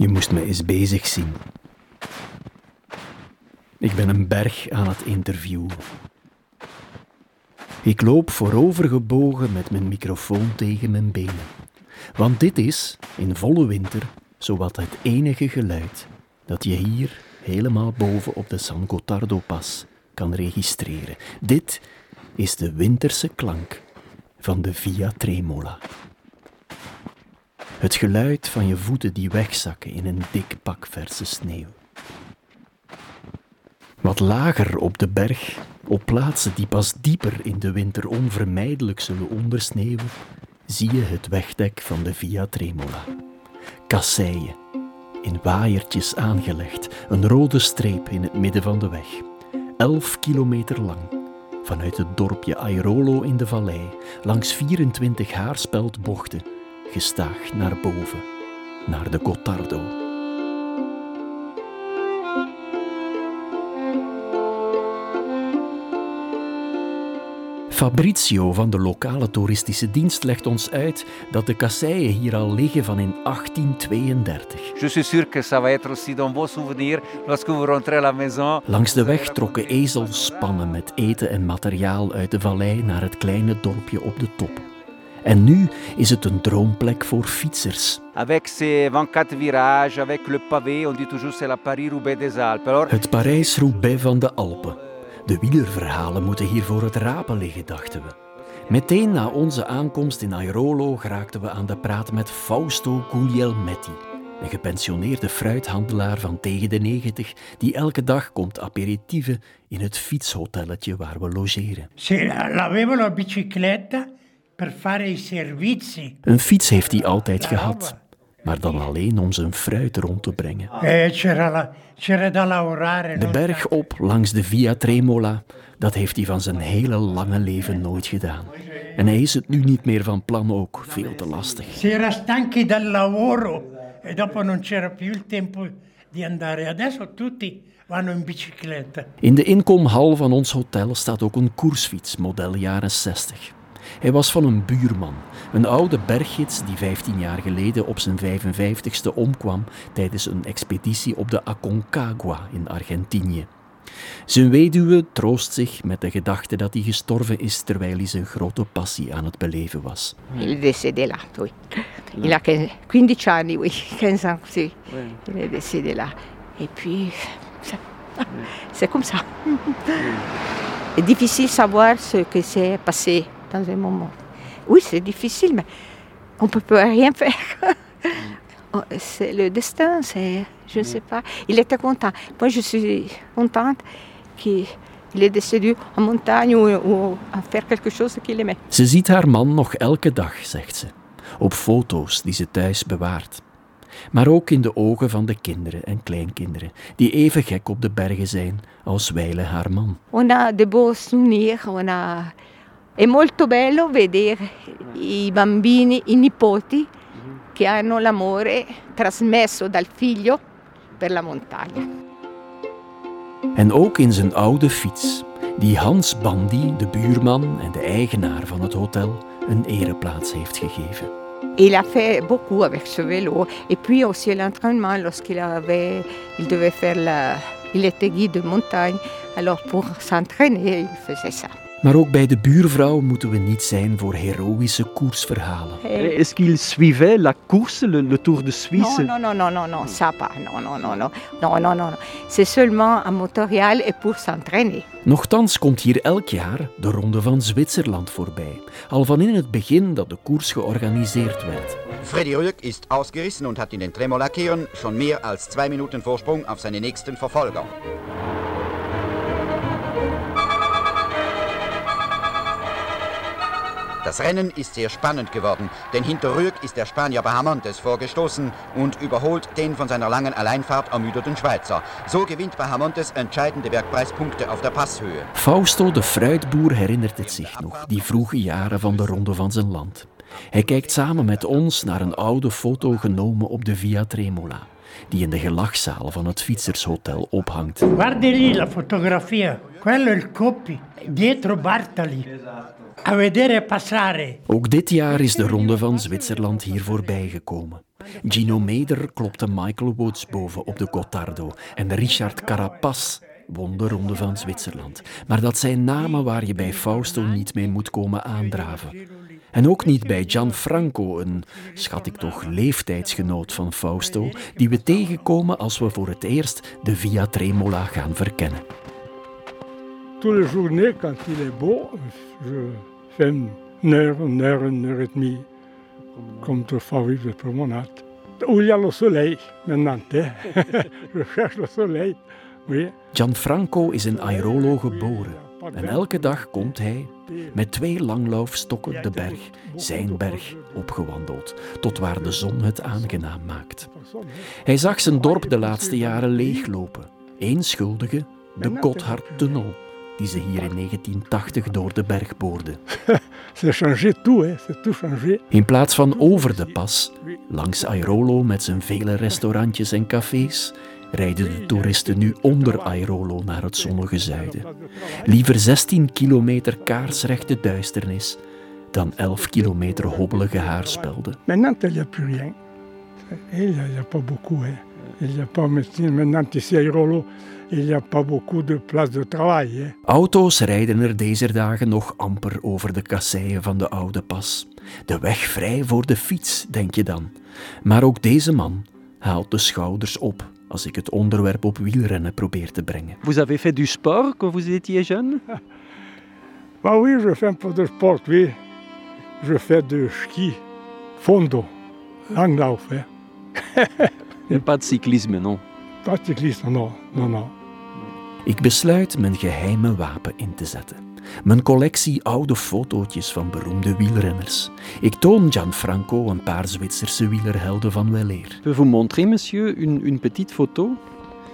Je moest me eens bezig zien. Ik ben een berg aan het interviewen. Ik loop voorovergebogen met mijn microfoon tegen mijn benen. Want dit is, in volle winter, zowat het enige geluid dat je hier, helemaal boven op de San Gotardo-pas, kan registreren. Dit is de winterse klank van de Via Tremola. Het geluid van je voeten die wegzakken in een dik pak verse sneeuw. Wat lager op de berg, op plaatsen die pas dieper in de winter onvermijdelijk zullen ondersneeuwen, zie je het wegdek van de Via Tremola. Kasseien, in waaiertjes aangelegd, een rode streep in het midden van de weg. Elf kilometer lang, vanuit het dorpje Airolo in de vallei, langs 24 haarspeldbochten, gestaag naar boven, naar de Gottardo. Fabrizio van de lokale toeristische dienst legt ons uit dat de kasseien hier al liggen van in 1832. Je suis sûr que ça va être aussi dans vos souvenirs lorsque vous rentrez à la maison. Langs de weg trokken ezelspannen met eten en materiaal uit de vallei naar het kleine dorpje op de top. En nu is het een droomplek voor fietsers. Avec ses 24 virages, avec le pavé, on dit toujours c'est la Paris-Roubaix des Alpes. Alors, Het Parijs-Roubaix van de Alpen. De wielerverhalen moeten hier voor het rapen liggen, dachten we. Meteen na onze aankomst in Airolo geraakten we aan de praat met Fausto Guglielmetti, een gepensioneerde fruithandelaar van tegen de 90 die elke dag komt aperitieven in het fietshotelletje waar we logeren. Se avevo la bicicletta per fare i servizi. Een fiets heeft hij altijd gehad, maar dan alleen om zijn fruit rond te brengen. Eh. De berg op langs de Via Tremola, dat heeft hij van zijn hele lange leven nooit gedaan. En hij is het nu niet meer van plan ook, veel te lastig. In de inkomhal van ons hotel staat ook een koersfiets, model jaren 60. Hij was van een buurman, een oude berggids die 15 jaar geleden op zijn 55ste omkwam tijdens een expeditie op de Aconcagua in Argentinië. Zijn weduwe troost zich met de gedachte dat hij gestorven is terwijl hij zijn grote passie aan het beleven was. Il décédé là, oui. Il a 15 15 anni, oui, 15 ans, sì. Il est décédé là. Et puis, c'est comme ça. C'est difficile savoir ce que s'est passé dans un moment. Oui, c'est difficile, mais on ne peut rien faire. Oh, C'est le destin, c'est, je ne sais pas. Il était content. Moi, je suis contente qu'il il est décédé en montagne ou, ou à faire quelque chose qu'il aimait. Ze ziet haar man nog elke dag, zegt ze, op foto's die ze thuis bewaart. Maar ook in de ogen van de kinderen en kleinkinderen, die even gek op de bergen zijn als wijlen haar man. On a de beaux souvenirs, on a... È molto bello vedere i bambini, i nipoti che hanno l'amore trasmesso dal figlio per la montagna. En ook in zijn oude fiets, die Hans Bandy, de buurman en de eigenaar van het hotel, een ereplaats heeft gegeven. Il a fait beaucoup avec ce vélo. Et puis aussi l'entraînement, lorsqu'il avait, il devait faire la, il était guide de montagne. Alors pour s'entraîner, il faisait ça. Maar ook bij de buurvrouw moeten we niet zijn voor heroïsche koersverhalen. Et- Est-ce qu'il suivait la course, le, le Tour de Suisse Non, non, non, non, non, ça pas. Non, non, non, non, non, non, non. C'est seulement un motorial et pour s'entraîner. Nochtans komt hier elk jaar de Ronde van Zwitserland voorbij, al van in het begin dat de koers georganiseerd werd. Freddy Rüegg ist ausgerissen und hat in den Tremolackeren schon mehr als zwei Minuten Vorsprung auf seine nächsten Verfolger. Das Rennen ist sehr spannend geworden, denn hinter Rüegg ist der Spanier Bahamontes vorgestoßen und überholt den von seiner langen Alleinfahrt ermüdeten Schweizer. So gewinnt Bahamontes entscheidende Bergpreispunkte auf der Passhöhe. Fausto de fruitboer herinnert het zich nog, die vroege jaren van de Ronde van zijn land. Hij kijkt samen met ons naar een oude foto genomen op de Via Tremola, die in de gelachzaal van het fietsershotel ophangt. Guardi lì la fotografia. Quello è il Coppi. Dietro Bartali. Ook dit jaar is de Ronde van Zwitserland hier voorbij gekomen. Gino Meder klopte Michael Woods boven op de Gottardo en Richard Carapaz won de Ronde van Zwitserland. Maar dat zijn namen waar je bij Fausto niet mee moet komen aandraven. En ook niet bij Gianfranco, een, schat ik toch, leeftijdsgenoot van Fausto, die we tegenkomen als we voor het eerst de Via Tremola gaan verkennen. Tous les journées, quand il est beau, je fais une heure, une heure, et demie, comme autrefois, de promenade. Où il y a le soleil, maintenant. Je cherche le soleil. Gianfranco is in Airolo geboren. En elke dag komt hij met twee langlaufstokken de berg, zijn berg, opgewandeld, tot waar de zon het aangenaam maakt. Hij zag zijn dorp de laatste jaren leeglopen. Eén schuldige, de Gotthardtunnel, die ze hier in 1980 door de berg boorde. C'est changé tout, hein. c'est tout changé. In plaats van over de pas, langs Airolo met zijn vele restaurantjes en cafés, rijden de toeristen nu onder Airolo naar het zonnige zuiden. Liever 16 kilometer kaarsrechte duisternis dan 11 kilometer hobbelige haarspelden. Maintenant, il n'y a plus rien. Il n'y a, pas beaucoup. Il n'y a pas maintenant ici à Irolo, il n'y a pas beaucoup de places de travail. Hein. Auto's rijden er deze dagen nog amper over de kasseien van de oude pas. De weg vrij voor de fiets, denk je dan. Maar ook deze man haalt de schouders op als ik het onderwerp op wielrennen probeer te brengen. Vous avez fait du sport quand vous étiez jeune Bah oui, je fais un peu de sport, oui. Je fais de ski, fondo, langlauf. Hein. Et pas de cyclisme, non Pas cycliste, non, non, non. Ik besluit mijn geheime wapen in te zetten. Mijn collectie oude fotootjes van beroemde wielrenners. Ik toon Gianfranco een paar Zwitserse wielerhelden van weleer. Peux vous montrer, monsieur, une, une petite photo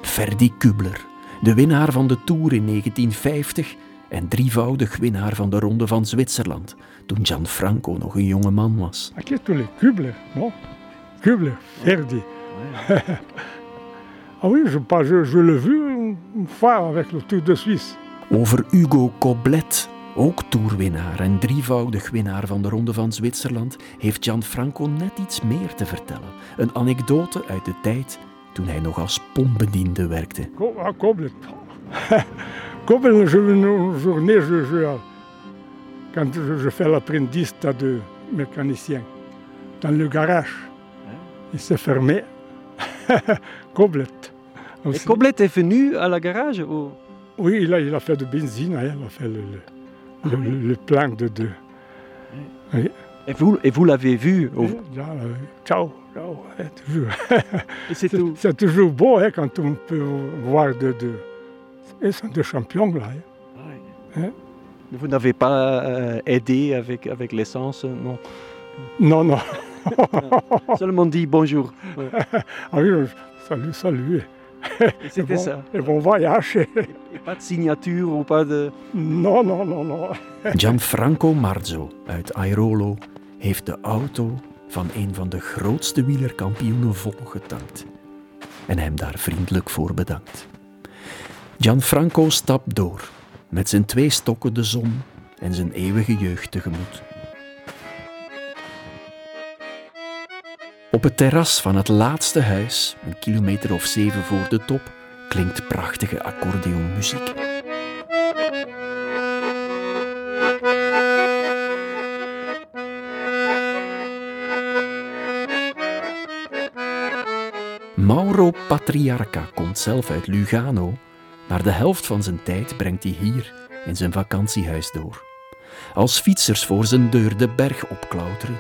Ferdi Kubler, de winnaar van de Tour in 1950 en drievoudig winnaar van de Ronde van Zwitserland, toen Gianfranco nog een jonge man was. À qui tous les Kubler, non Kubler, Ferdi. ah oui, je, pas- je, je l'ai vu avec le Tour de Suisse. Over Hugo Koblet, ook toerwinnaar en drievoudig winnaar van de Ronde van Zwitserland, heeft Gianfranco net iets meer te vertellen. Een anekdote uit de tijd toen hij nog als pompbediende werkte. Ah, Koblet. Koblet, je, une journée, je, je, quand je, je fais l'apprentissage de mécanicien dans le garage, il s'est fermé. Koblet. Et aussi. Koblet est venu à la garage ou... Oui, il a, il a fait de benzine, hein, il a fait le, le, le- le plein de deux. Et vous, et vous l'avez vu au- Là, euh, ciao, ciao, hein, toujours. C'est tout. C'est toujours beau hein, quand on peut voir de deux. Ils sont des champions là. hein. Vous n'avez pas euh, aidé avec, avec l'essence, non? Non, non. Seulement dit bonjour. Ah oui, euh, salut, salut. C'était bon, ça. Et bon voyage. Et pas de signature ou pas de... Non, non, non, non. Gianfranco Marzo uit Airolo heeft de auto van een van de grootste wielerkampioenen volgetankt en hem daar vriendelijk voor bedankt. Gianfranco stapt door, met zijn twee stokken de zon en zijn eeuwige jeugd tegemoet. Op het terras van het laatste huis, een kilometer of zeven voor de top, klinkt prachtige accordeonmuziek. Mauro Patriarca komt zelf uit Lugano, maar de helft van zijn tijd brengt hij hier in zijn vakantiehuis door. Als fietsers voor zijn deur de berg opklauteren,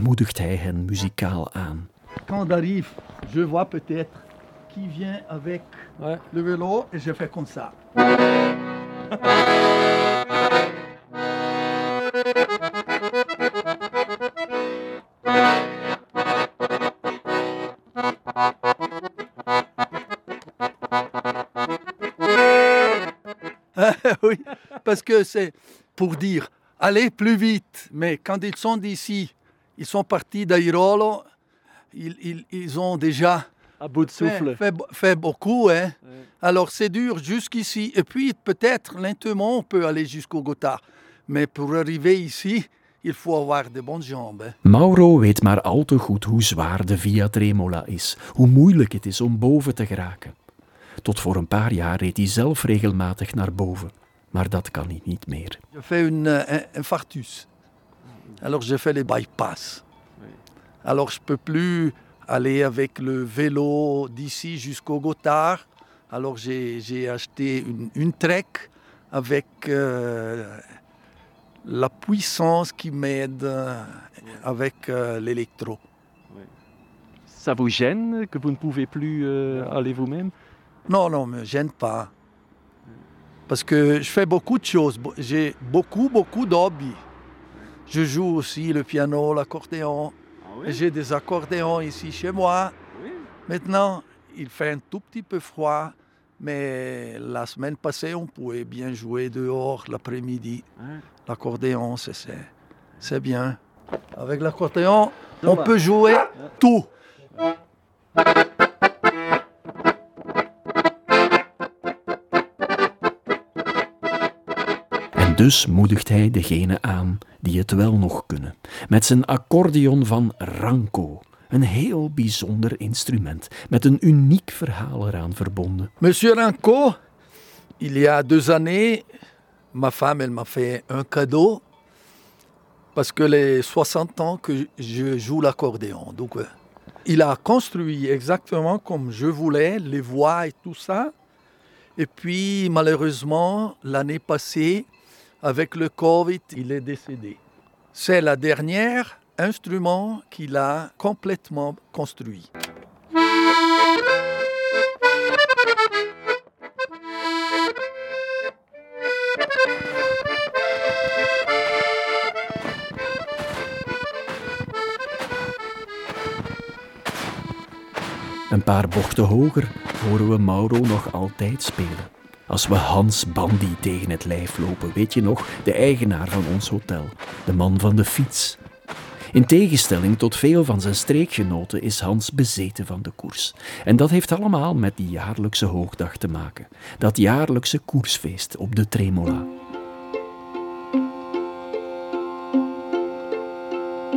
moedigt hij hen muzikaal aan. Quand on arrive, je vois peut-être qui vient avec Ouais. le vélo et je fais comme ça. oui, parce que c'est pour dire allez plus vite. Mais quand ils sont d'ici, ils sont partis d'Airolo, ils, ils- ils ont déjà À bout de fait, souffle. fait, fait beaucoup. Hein. Ouais. Alors c'est dur jusqu'ici. Et puis peut-être lentement on peut aller jusqu'au Gothard. Mais pour arriver ici, il faut avoir de bonnes jambes. Mauro weet maar al te goed hoe zwaar de Via Tremola is, hoe moeilijk het is om boven te geraken. Tot voor een paar jaar reed hij zelf regelmatig naar boven, maar dat kan hij niet meer. Je fais une, euh, un infarctus. Alors j'ai fait les bypass. Alors je peux plus aller avec le vélo d'ici jusqu'au Gothard. Alors j'ai j'ai acheté une, une Trek avec euh, la puissance qui m'aide euh, avec euh, l'électro. Ça vous gêne que vous ne pouvez plus euh, aller vous-même? Non, non, me gêne pas. Parce que je fais beaucoup de choses. J'ai beaucoup, beaucoup d'hobbies. Je joue aussi le piano, l'accordéon. J'ai des accordéons ici chez moi. Maintenant, il fait un tout petit peu froid, mais la semaine passée, on pouvait bien jouer dehors l'après-midi. L'accordéon, c'est- bien. Avec l'accordéon, on peut jouer tout. Dus moedigt hij degene aan die het wel nog kunnen, met zijn accordeon van Ranco. Een heel bijzonder instrument, met een uniek verhaal eraan verbonden. Monsieur Ranco, il y a deux années, ma femme, elle m'a fait un cadeau parce que les 60 ans que je joue l'accordéon. Donc, euh, il a construit exactement comme je voulais, les voix et tout ça. Et puis, malheureusement, l'année passée, avec le Covid, il est décédé. C'est la dernière instrument qu'il a complètement construit. Een paar bochten hoger horen we Mauro nog altijd spelen. Als we Hans Bandy tegen het lijf lopen, weet je nog, de eigenaar van ons hotel, de man van de fiets. In tegenstelling tot veel van zijn streekgenoten is Hans bezeten van de koers. En dat heeft allemaal met die jaarlijkse hoogdag te maken. Dat jaarlijkse koersfeest op de Tremola.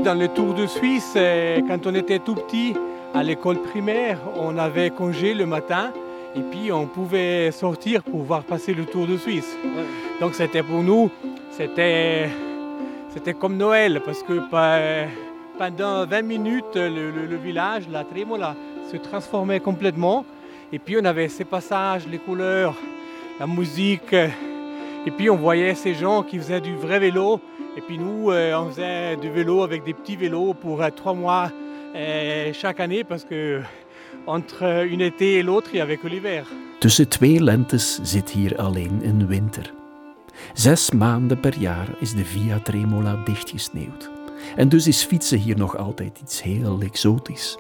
Dans le Tour de Suisse, quand on était tout petit, à l'école primaire, on avait congé le matin et puis on pouvait sortir pour voir passer le Tour de Suisse. Donc c'était pour nous, c'était, c'était comme Noël parce que pendant 20 minutes, le, le- le village, la Trémola, se transformait complètement. Et puis on avait ces passages, les couleurs, la musique. Et puis on voyait ces gens qui faisaient du vrai vélo. Et puis nous, euh, on faisait du vélo avec des petits vélos pour euh, trois mois euh, chaque année parce que entre une été et l'autre, il n'y avait. Tussen twee lentes zit hier alleen een winter. Zes maanden per jaar is de Via Tremola dichtgesneeuwd. En dus is fietsen hier nog altijd iets heel exotisch.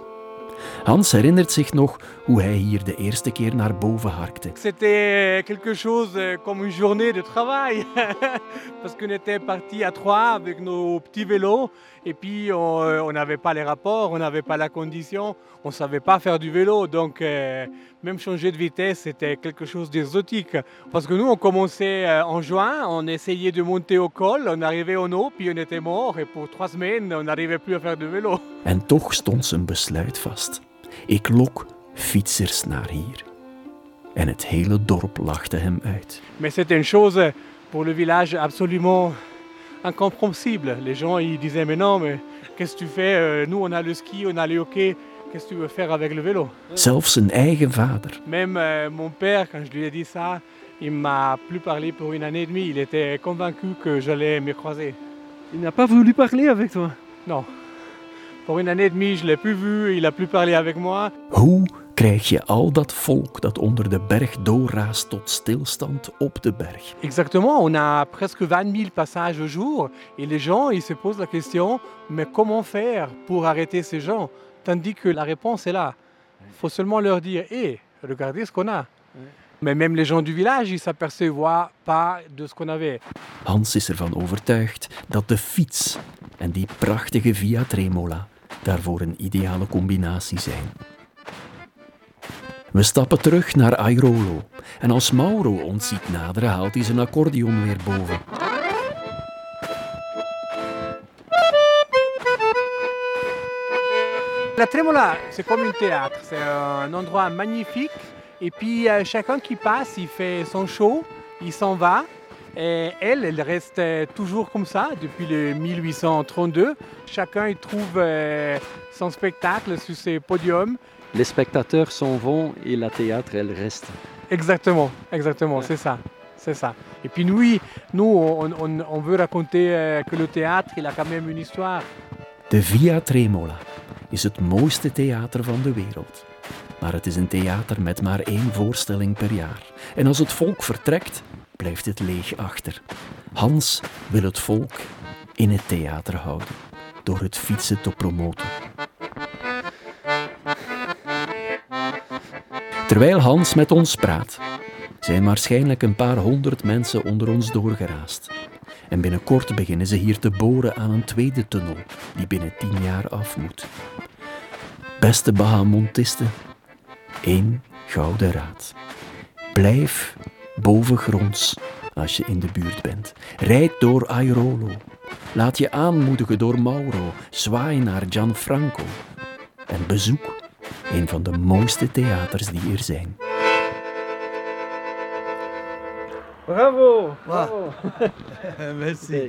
Hans herinnert zich nog hoe hij hier de eerste keer naar boven harkte. C'était quelque chose euh, comme une journée de travail parce qu'on était partis à trois avec nos petits vélos et puis on euh, on n'avait pas les rapports, on n'avait pas la condition, on savait pas faire du vélo. Donc même changer de vitesse, c'était quelque chose d'exotique. Parce que nous, on commençait en juin, on essayait de monter au col, on arrivait au eau, puis on était mort et pour trois semaines, on n'arrivait plus à faire de vélo. En toch stond zijn besluit vast. Ik lok fietsers naar hier. En het hele dorp lachte hem uit. Mais c'était une chose pour le village absolument incompréhensible. Les gens ils disaient mais non mais qu'est-ce que tu fais Euh, Nous on a le ski, on a le hockey, qu'est-ce que tu veux faire avec le vélo Zelfs zijn eigen vader. Même euh, mon père quand je lui ai dit ça, il m'a plus parlé pour une année et demie. Il était convaincu que j'allais me croiser. Il n'a pas voulu parler avec toi Non. Pour une année et demie, je l'ai plus vu, il a plus parlé avec moi. Hoe krijg je al dat volk dat onder de berg doorraast tot stilstand op de berg? Exactement, on a presque 20 000 passages au jour et les gens ils se posent la question mais comment faire pour arrêter ces gens? Tandis que la réponse est là. Il faut seulement leur dire hé, regardez ce qu'on a. Mais même les gens du village, ils s'apercevaient pas de ce qu'on avait. Hans is ervan overtuigd dat de fiets en die prachtige Via Tremola daarvoor een ideale combinatie zijn. We stappen terug naar Airolo en als Mauro ons ziet naderen haalt hij zijn accordeon weer boven. La tremola, c'est comme un théâtre, c'est un endroit magnifique et puis euh, chacun qui passe, il fait son show, il s'en va Et elle, elle reste toujours comme ça depuis le 1832. Chacun il trouve euh, son spectacle sur ses podiums. Les spectateurs s'en vont et la théâtre, elle reste. Exactement, exactement, c'est ça. C'est ça. Et puis nous, nous on, on- on veut raconter euh, que le théâtre, il a quand même une histoire. De Via Tremola is het mooiste theater van de wereld. Maar het is een theater met maar één voorstelling per jaar. En als het volk vertrekt, blijft het leeg achter. Hans wil het volk in het theater houden door het fietsen te promoten. Terwijl Hans met ons praat, zijn waarschijnlijk een paar honderd mensen onder ons doorgeraast. En binnenkort beginnen ze hier te boren aan een tweede tunnel, die binnen tien jaar af moet. Beste Bahamontisten, één gouden raad. Blijf bovengronds als je in de buurt bent. Rijd door Airolo. Laat je aanmoedigen door Mauro. Zwaai naar Gianfranco. En bezoek een van de mooiste theaters die er zijn. Bravo! Merci.